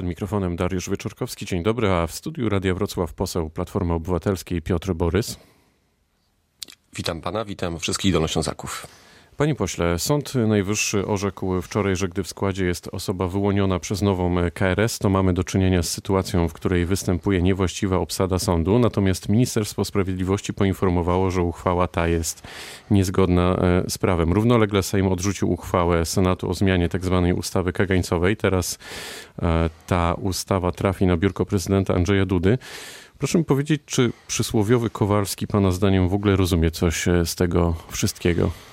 Przed mikrofonem Dariusz Wieczorkowski. Dzień dobry, a w studiu Radia Wrocław poseł Platformy Obywatelskiej Piotr Borys. Witam pana, witam wszystkich dolnoślązaków. Panie pośle, Sąd Najwyższy orzekł wczoraj, że gdy w składzie jest osoba wyłoniona przez nową KRS, to mamy do czynienia z sytuacją, w której występuje niewłaściwa obsada sądu. Natomiast Ministerstwo Sprawiedliwości poinformowało, że uchwała ta jest niezgodna e, z prawem. Równolegle Sejm odrzucił uchwałę Senatu o zmianie tzw. Tak ustawy kagańcowej. Teraz e, ta ustawa trafi na biurko prezydenta Andrzeja Dudy. Proszę mi powiedzieć, czy przysłowiowy Kowalski Pana zdaniem w ogóle rozumie coś e, z tego wszystkiego?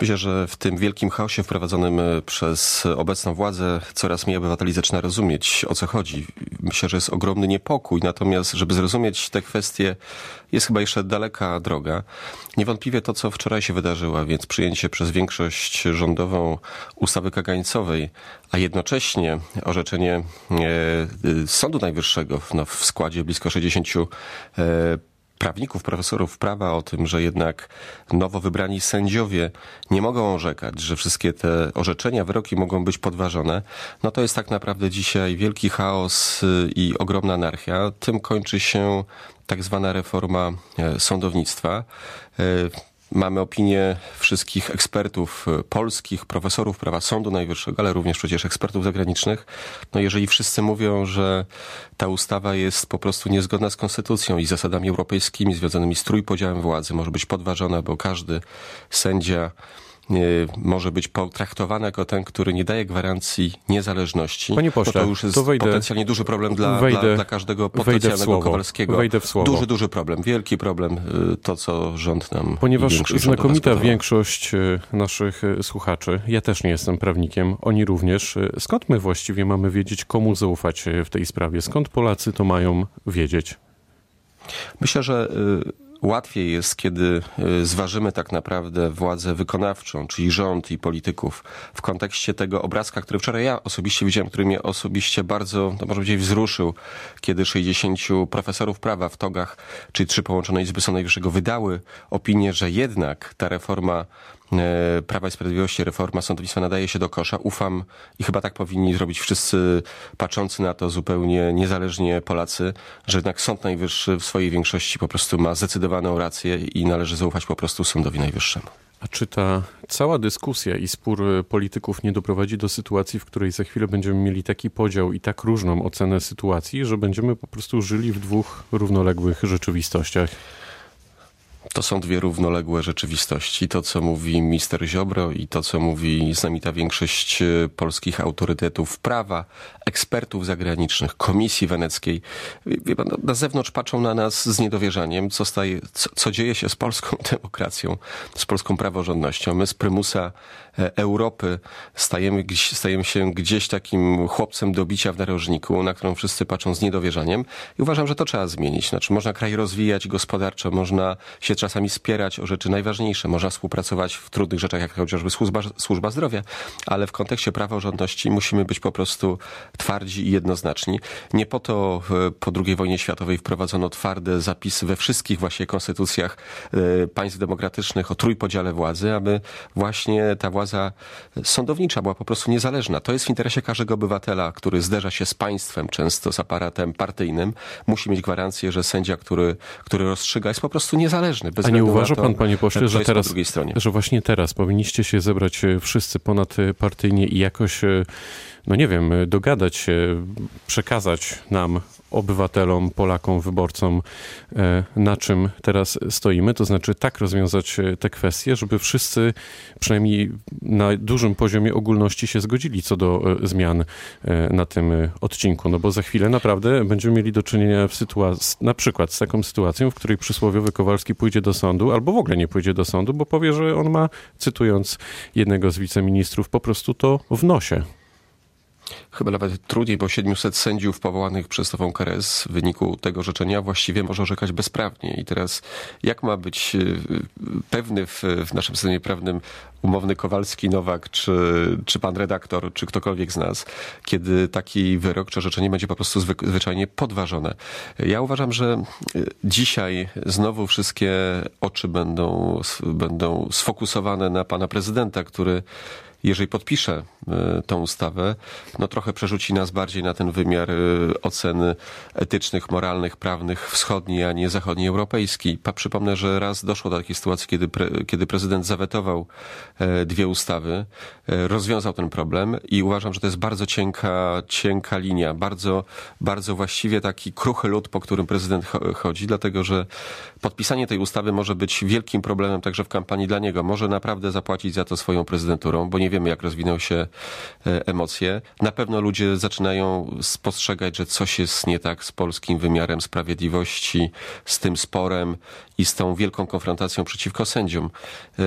Myślę, że w tym wielkim chaosie wprowadzonym e, przez obecną władzę coraz mniej obywateli zaczyna rozumieć, o co chodzi. Myślę, że jest ogromny niepokój, natomiast żeby zrozumieć te kwestie, jest chyba jeszcze daleka droga. Niewątpliwie to, co wczoraj się wydarzyło, więc przyjęcie przez większość rządową ustawy kagańcowej, a jednocześnie orzeczenie e, Sądu Najwyższego no, w składzie blisko 60 e, prawników, profesorów prawa o tym, że jednak nowo wybrani sędziowie nie mogą orzekać, że wszystkie te orzeczenia, wyroki mogą być podważone, no to jest tak naprawdę dzisiaj wielki chaos y, i ogromna anarchia. Tym kończy się tak zwana reforma e, sądownictwa. Mamy opinię wszystkich ekspertów e, polskich, profesorów prawa Sądu Najwyższego, ale również przecież ekspertów zagranicznych. No jeżeli wszyscy mówią, że ta ustawa jest po prostu niezgodna z konstytucją i zasadami europejskimi związanymi z trójpodziałem władzy, może być podważona, bo każdy sędzia może być potraktowany jako ten, który nie daje gwarancji niezależności, Panie pośle, to, to już jest to wejdę, potencjalnie duży problem dla, wejdę, dla, dla każdego potencjalnego Kowalskiego. Wejdę w słowo. Duży, duży problem, wielki problem, y, to co rząd nam Ponieważ znakomita większość y, naszych słuchaczy, ja też nie jestem prawnikiem, oni również, skąd my właściwie mamy wiedzieć, komu zaufać w tej sprawie? Skąd Polacy to mają wiedzieć? Myślę, że łatwiej jest, kiedy y, zważymy tak naprawdę władzę wykonawczą, czyli rząd i polityków w kontekście tego obrazka, który wczoraj ja osobiście widziałem, który mnie osobiście bardzo, no może powiedzieć, wzruszył, kiedy 60 profesorów prawa w togach, czyli trzy połączone Izby Sądu Najwyższego wydały opinię, że jednak ta reforma Prawa i Sprawiedliwości reforma sądownictwa nadaje się do kosza. Ufam i chyba tak powinni zrobić wszyscy patrzący na to zupełnie niezależnie Polacy, że jednak Sąd Najwyższy w swojej większości po prostu ma zdecydowaną rację i należy zaufać po prostu Sądowi Najwyższemu. A czy ta cała dyskusja i spór polityków nie doprowadzi do sytuacji, w której za chwilę będziemy mieli taki podział i tak różną ocenę sytuacji, że będziemy po prostu żyli w dwóch równoległych rzeczywistościach? To są dwie równoległe rzeczywistości. To, co mówi minister Ziobro i to, co mówi znamita większość e, polskich autorytetów prawa, ekspertów zagranicznych, Komisji Weneckiej. Wie pan, na zewnątrz patrzą na nas z niedowierzaniem, co, staje, co, co dzieje się z polską demokracją, z polską praworządnością. My z prymusa Europy stajemy, stajemy się gdzieś takim chłopcem do bicia w narożniku, na którą wszyscy patrzą z niedowierzaniem i uważam, że to trzeba zmienić. Znaczy, można kraj rozwijać gospodarczo, można się czasami spierać o rzeczy najważniejsze. Można współpracować w trudnych rzeczach, jak chociażby służba, służba zdrowia, ale w kontekście praworządności musimy być po prostu twardzi i jednoznaczni. Nie po to po II wojnie światowej wprowadzono twarde zapisy we wszystkich właśnie konstytucjach e, państw demokratycznych o trójpodziale władzy, aby właśnie ta władza sądownicza była po prostu niezależna. To jest w interesie każdego obywatela, który zderza się z państwem, często z aparatem partyjnym. Musi mieć gwarancję, że sędzia, który, który rozstrzyga, jest po prostu niezależny bez A nie uważa to, pan, panie pośle, że teraz, że właśnie teraz powinniście się zebrać e, wszyscy ponadpartyjnie i jakoś, e, no nie wiem, e, dogadać się, przekazać nam obywatelom, Polakom, wyborcom, e, na czym teraz stoimy. To znaczy tak rozwiązać e, te kwestie, żeby wszyscy przynajmniej na dużym poziomie ogólności się zgodzili co do e, zmian na tym odcinku. No bo za chwilę naprawdę będziemy mieli do czynienia w sytuacji, na przykład z taką sytuacją, w której przysłowiowy Kowalski pójdzie do sądu albo w ogóle nie pójdzie do sądu, bo powie, że on ma, cytując jednego z wiceministrów, po prostu to w nosie. Chyba nawet trudniej, bo 700 sędziów powołanych przez nową KRS w wyniku tego orzeczenia właściwie może orzekać bezprawnie. I teraz jak ma być e, pewny w, w naszym systemie prawnym umowny Kowalski, Nowak, czy, czy pan redaktor, czy ktokolwiek z nas, kiedy taki wyrok czy orzeczenie będzie po prostu zwyczajnie podważone. Ja uważam, że e, dzisiaj znowu wszystkie oczy będą, będą sfokusowane na pana prezydenta, który jeżeli podpisze tą ustawę, no trochę przerzuci nas bardziej na ten wymiar ocen etycznych, moralnych, prawnych wschodniej, a nie zachodniej europejskiej. Przypomnę, że raz doszło do takiej sytuacji, kiedy, pre, kiedy prezydent zawetował dwie ustawy, rozwiązał ten problem i uważam, że to jest bardzo cienka, cienka linia, bardzo, bardzo właściwie taki kruchy lód, po którym prezydent chodzi, dlatego że podpisanie tej ustawy może być wielkim problemem także w kampanii dla niego. Może naprawdę zapłacić za to swoją prezydenturą, bo nie wiemy, jak rozwiną się e, emocje. Na pewno ludzie zaczynają spostrzegać, że coś jest nie tak z polskim wymiarem sprawiedliwości, z tym sporem i z tą wielką konfrontacją przeciwko sędziom. E,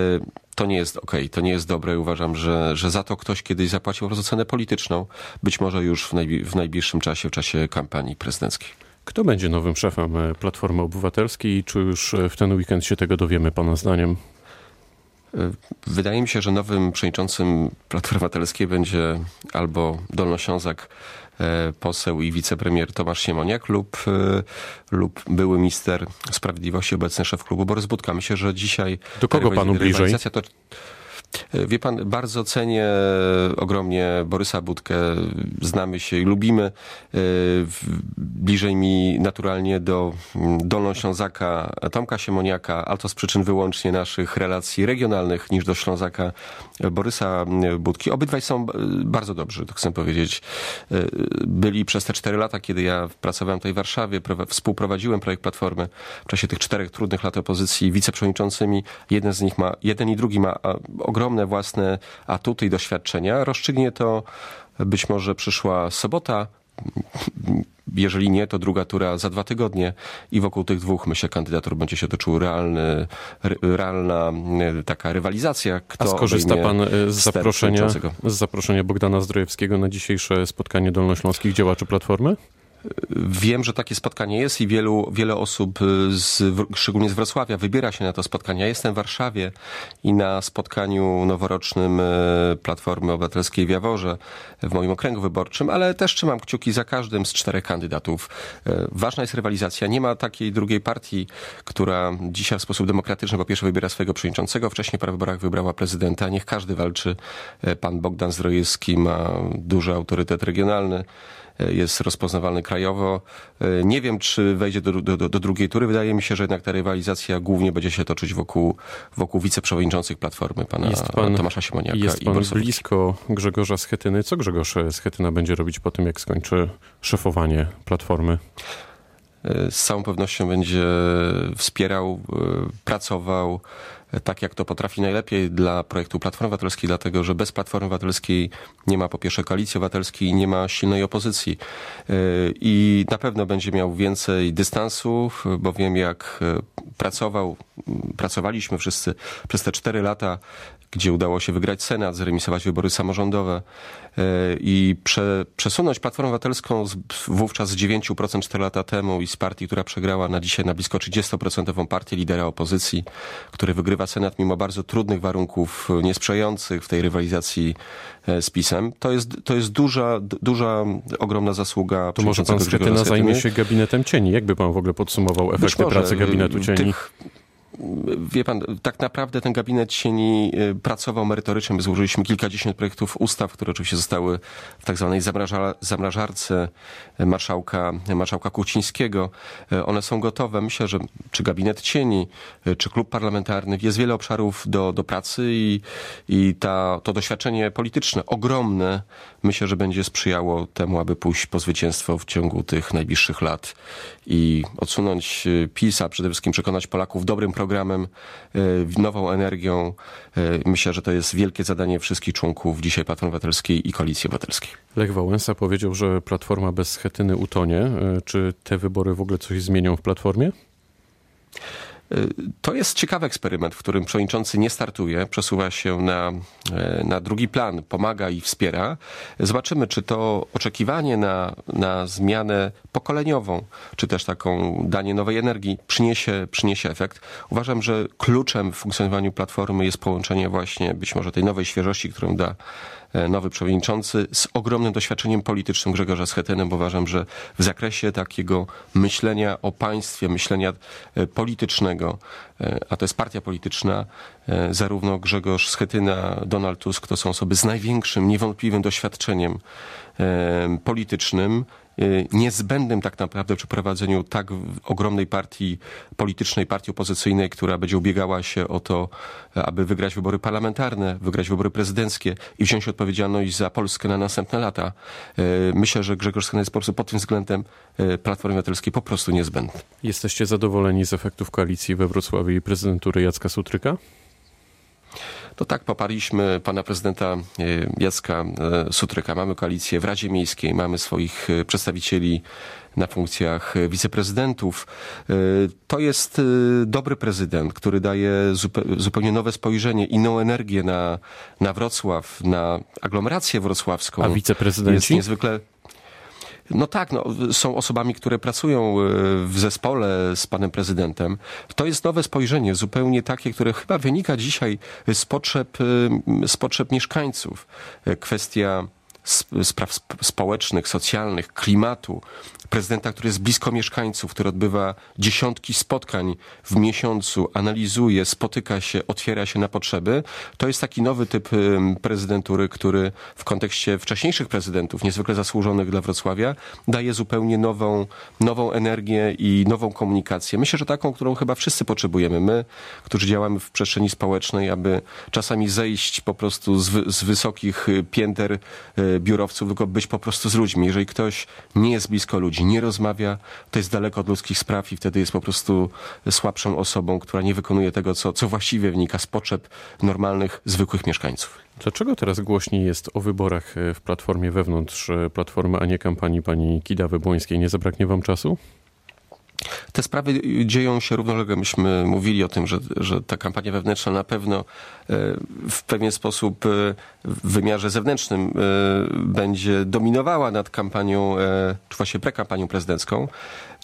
to nie jest okay, to nie jest dobre. Uważam, że, że za to ktoś kiedyś zapłacił po cenę polityczną, być może już w, w najbliższym czasie, w czasie kampanii prezydenckiej. Kto będzie nowym szefem e, Platformy Obywatelskiej i czy już e, w ten weekend się tego dowiemy, Pana zdaniem? E, wydaje mi się, że nowym przewodniczącym Platformy Obywatelskiej będzie albo Dolnoślązak poseł i wicepremier Tomasz Siemoniak lub, lub były minister sprawiedliwości, obecny szef klubu Borys Budka. Myślę, że dzisiaj... Do kogo panu bliżej? To, Wie pan, bardzo cenię ogromnie Borysa Budkę. Znamy się i lubimy. E, bliżej mi naturalnie do Dolnoślązaka Tomka Siemoniaka, ale to z przyczyn wyłącznie naszych relacji regionalnych niż do Ślązaka Borysa Budki. Obydwaj są bardzo dobrzy, to chcę powiedzieć. E, byli przez te cztery lata, kiedy ja pracowałem tutaj w Warszawie, współprowadziłem projekt Platformy w czasie tych czterech trudnych lat opozycji wiceprzewodniczącymi. Jeden z nich ma, jeden i drugi ma ogromne własne atuty i doświadczenia. Rozstrzygnie to być może przyszła sobota, jeżeli nie, to druga tura za dwa tygodnie i wokół tych dwóch, myślę, kandydatur będzie się toczył realny, realna e, taka rywalizacja. Kto A skorzysta pan e, z zaproszenia, z zaproszenia Bogdana Zdrojewskiego na dzisiejsze spotkanie dolnośląskich działaczy Platformy? Wiem, że takie spotkanie jest i wielu, wiele osób, y, z, szczególnie z Wrocławia, wybiera się na to spotkanie. Ja jestem w Warszawie i na spotkaniu noworocznym y, Platformy Obywatelskiej w Jaworze, w moim okręgu wyborczym, ale też trzymam kciuki za każdym z czterech kandydatów. Y, ważna jest rywalizacja. Nie ma takiej drugiej partii, która dzisiaj w sposób demokratyczny po pierwsze wybiera swojego przewodniczącego, wcześniej po wyborach wybrała prezydenta. Niech każdy walczy. Pan Bogdan Zdrojewski ma duży autorytet regionalny jest rozpoznawalny krajowo. E, nie wiem, czy wejdzie do, do, do, drugiej tury. Wydaje mi się, że jednak ta rywalizacja głównie będzie się toczyć wokół, wokół wiceprzewodniczących Platformy, pana jest pan, Tomasza Simoniaka jest pan blisko Grzegorza Schetyny. Co Grzegorz Schetyna będzie robić po tym, jak skończy szefowanie Platformy? E, z całą pewnością będzie wspierał, e, pracował, tak jak to potrafi najlepiej dla projektu Platformy Obywatelskiej, dlatego że bez Platformy Obywatelskiej nie ma po pierwsze koalicji obywatelskiej, nie ma silnej opozycji. E, I na pewno będzie miał więcej dystansu, bo wiem jak e, pracował, pracowaliśmy wszyscy przez te cztery lata gdzie udało się wygrać Senat, zremisować wybory samorządowe e, i prze, przesunąć Platformę Obywatelską z, wówczas z 9% 4 lata temu i z partii, która przegrała na dzisiaj na blisko 30% partię lidera opozycji, który wygrywa Senat mimo bardzo trudnych warunków, niesprzyjających w tej rywalizacji e, z PiSem. To jest, to jest duża, duża, ogromna zasługa. To może pan Schetyna zajmie się gabinetem cieni. Jakby pan w ogóle podsumował efekty pracy gabinetu cieni? Tych, wie pan, tak naprawdę ten gabinet sieni y, pracował merytorycznie. My złożyliśmy kilkadziesiąt projektów ustaw, które oczywiście zostały w tak zwanej zamrażarce marszałka, marszałka Kucińskiego. One są gotowe. Myślę, że czy gabinet cieni, czy klub parlamentarny, jest wiele obszarów do, do pracy i, i ta, to doświadczenie polityczne ogromne myślę, że będzie sprzyjało temu, aby pójść po zwycięstwo w ciągu tych najbliższych lat i odsunąć PiS, a przede wszystkim przekonać Polaków dobrym programem, e, nową energią. E, myślę, że to jest wielkie zadanie wszystkich członków dzisiaj Platformy Obywatelskiej i Koalicji Obywatelskiej. Lech Wałęsa powiedział, że Platforma bez Schetyny utonie. E, czy te wybory w ogóle coś zmienią w Platformie? To jest ciekawy eksperyment, w którym przewodniczący nie startuje, przesuwa się na, e, na drugi plan, pomaga i wspiera. Zobaczymy, czy to oczekiwanie na, na zmianę pokoleniową, czy też taką danie nowej energii przyniesie, przyniesie efekt. Uważam, że kluczem w funkcjonowaniu platformy jest połączenie właśnie być może tej nowej świeżości, którą da nowy przewodniczący z ogromnym doświadczeniem politycznym Grzegorza Schetyny, bo uważam, że w zakresie takiego myślenia o państwie, myślenia politycznego, a to jest partia polityczna, zarówno Grzegorz Schetyna, Donald Tusk to są osoby z największym, niewątpliwym doświadczeniem politycznym, niezbędnym tak naprawdę przy prowadzeniu tak ogromnej partii politycznej, partii opozycyjnej, która będzie ubiegała się o to, aby wygrać wybory parlamentarne, wygrać wybory prezydenckie i wziąć odpowiedzialność za Polskę na następne lata. Y, myślę, że Grzegorz Schetyna jest po prostu pod tym względem y, Platformy Obywatelskiej po prostu niezbędny. Jesteście zadowoleni z efektów koalicji we Wrocławiu i prezydentury Jacka Sutryka? To tak poparliśmy pana prezydenta e, Jacka e, Sutryka. Mamy koalicję w Radzie Miejskiej, mamy swoich e, przedstawicieli na funkcjach wiceprezydentów. To jest dobry prezydent, który daje zupełnie nowe spojrzenie, inną energię na, na Wrocław, na aglomerację wrocławską. A wiceprezydenci? Jest niezwykle no tak, no, są osobami, które pracują e, w zespole z panem prezydentem. To jest nowe spojrzenie, zupełnie takie, które chyba wynika dzisiaj z potrzeb, e, z potrzeb mieszkańców. E, kwestia spraw społecznych, socjalnych, klimatu, prezydenta, który jest blisko mieszkańców, który odbywa dziesiątki spotkań w miesiącu, analizuje, spotyka się, otwiera się na potrzeby, to jest taki nowy typ prezydentury, który w kontekście wcześniejszych prezydentów, niezwykle zasłużonych dla Wrocławia, daje zupełnie nową, nową energię i nową komunikację. Myślę, że taką, którą chyba wszyscy potrzebujemy. My, którzy działamy w przestrzeni społecznej, aby czasami zejść po prostu z, z wysokich pięter y, biurowców, tylko być po prostu z ludźmi. Jeżeli ktoś nie jest blisko ludzi, nie rozmawia, to jest daleko od ludzkich spraw i wtedy jest po prostu słabszą osobą, która nie wykonuje tego, co, co właściwie wynika z potrzeb normalnych, zwykłych mieszkańców. Dlaczego teraz głośniej jest o wyborach e, w Platformie wewnątrz e, Platformy, a nie kampanii pani Kidawy Błońskiej? Nie zabraknie wam czasu? Te sprawy dzieją się równolegle. Myśmy mówili o tym, że, że ta kampania wewnętrzna na pewno e, w pewien sposób e, w wymiarze zewnętrznym e, będzie dominowała nad kampanią, czy właśnie prekampanią prezydencką.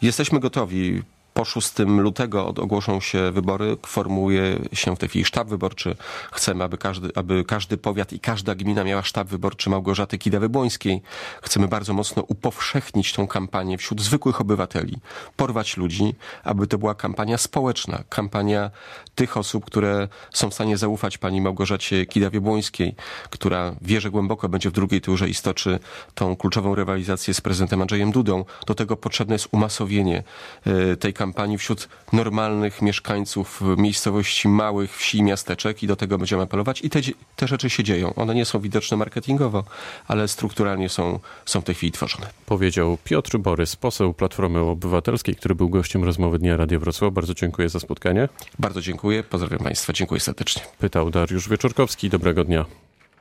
Jesteśmy gotowi po 6 lutego ogłoszą się wybory, formułuje się w tej chwili sztab wyborczy. Chcemy, aby każdy, aby każdy powiat i każda gmina miała sztab wyborczy Małgorzaty Kidawy-Błońskiej. Chcemy bardzo mocno upowszechnić tą kampanię wśród zwykłych obywateli, porwać ludzi, aby to była kampania społeczna, kampania tych osób, które są w stanie zaufać pani Małgorzacie Kidawie-Błońskiej, która wierzę głęboko będzie w drugiej turze i stoczy tą kluczową rywalizację z prezydentem Andrzejem Dudą. Do tego potrzebne jest umasowienie e, tej kampanii kampanii wśród normalnych mieszkańców miejscowości małych, wsi, miasteczek i do tego będziemy apelować. I te, te rzeczy się dzieją. One nie są widoczne marketingowo, ale strukturalnie są, są w tej chwili tworzone. Powiedział Piotr Borys, poseł Platformy Obywatelskiej, który był gościem rozmowy Dnia Radio Wrocław. Bardzo dziękuję za spotkanie. Bardzo dziękuję. Pozdrawiam Państwa. Dziękuję serdecznie. Pytał Dariusz Wieczorkowski. Dobrego dnia.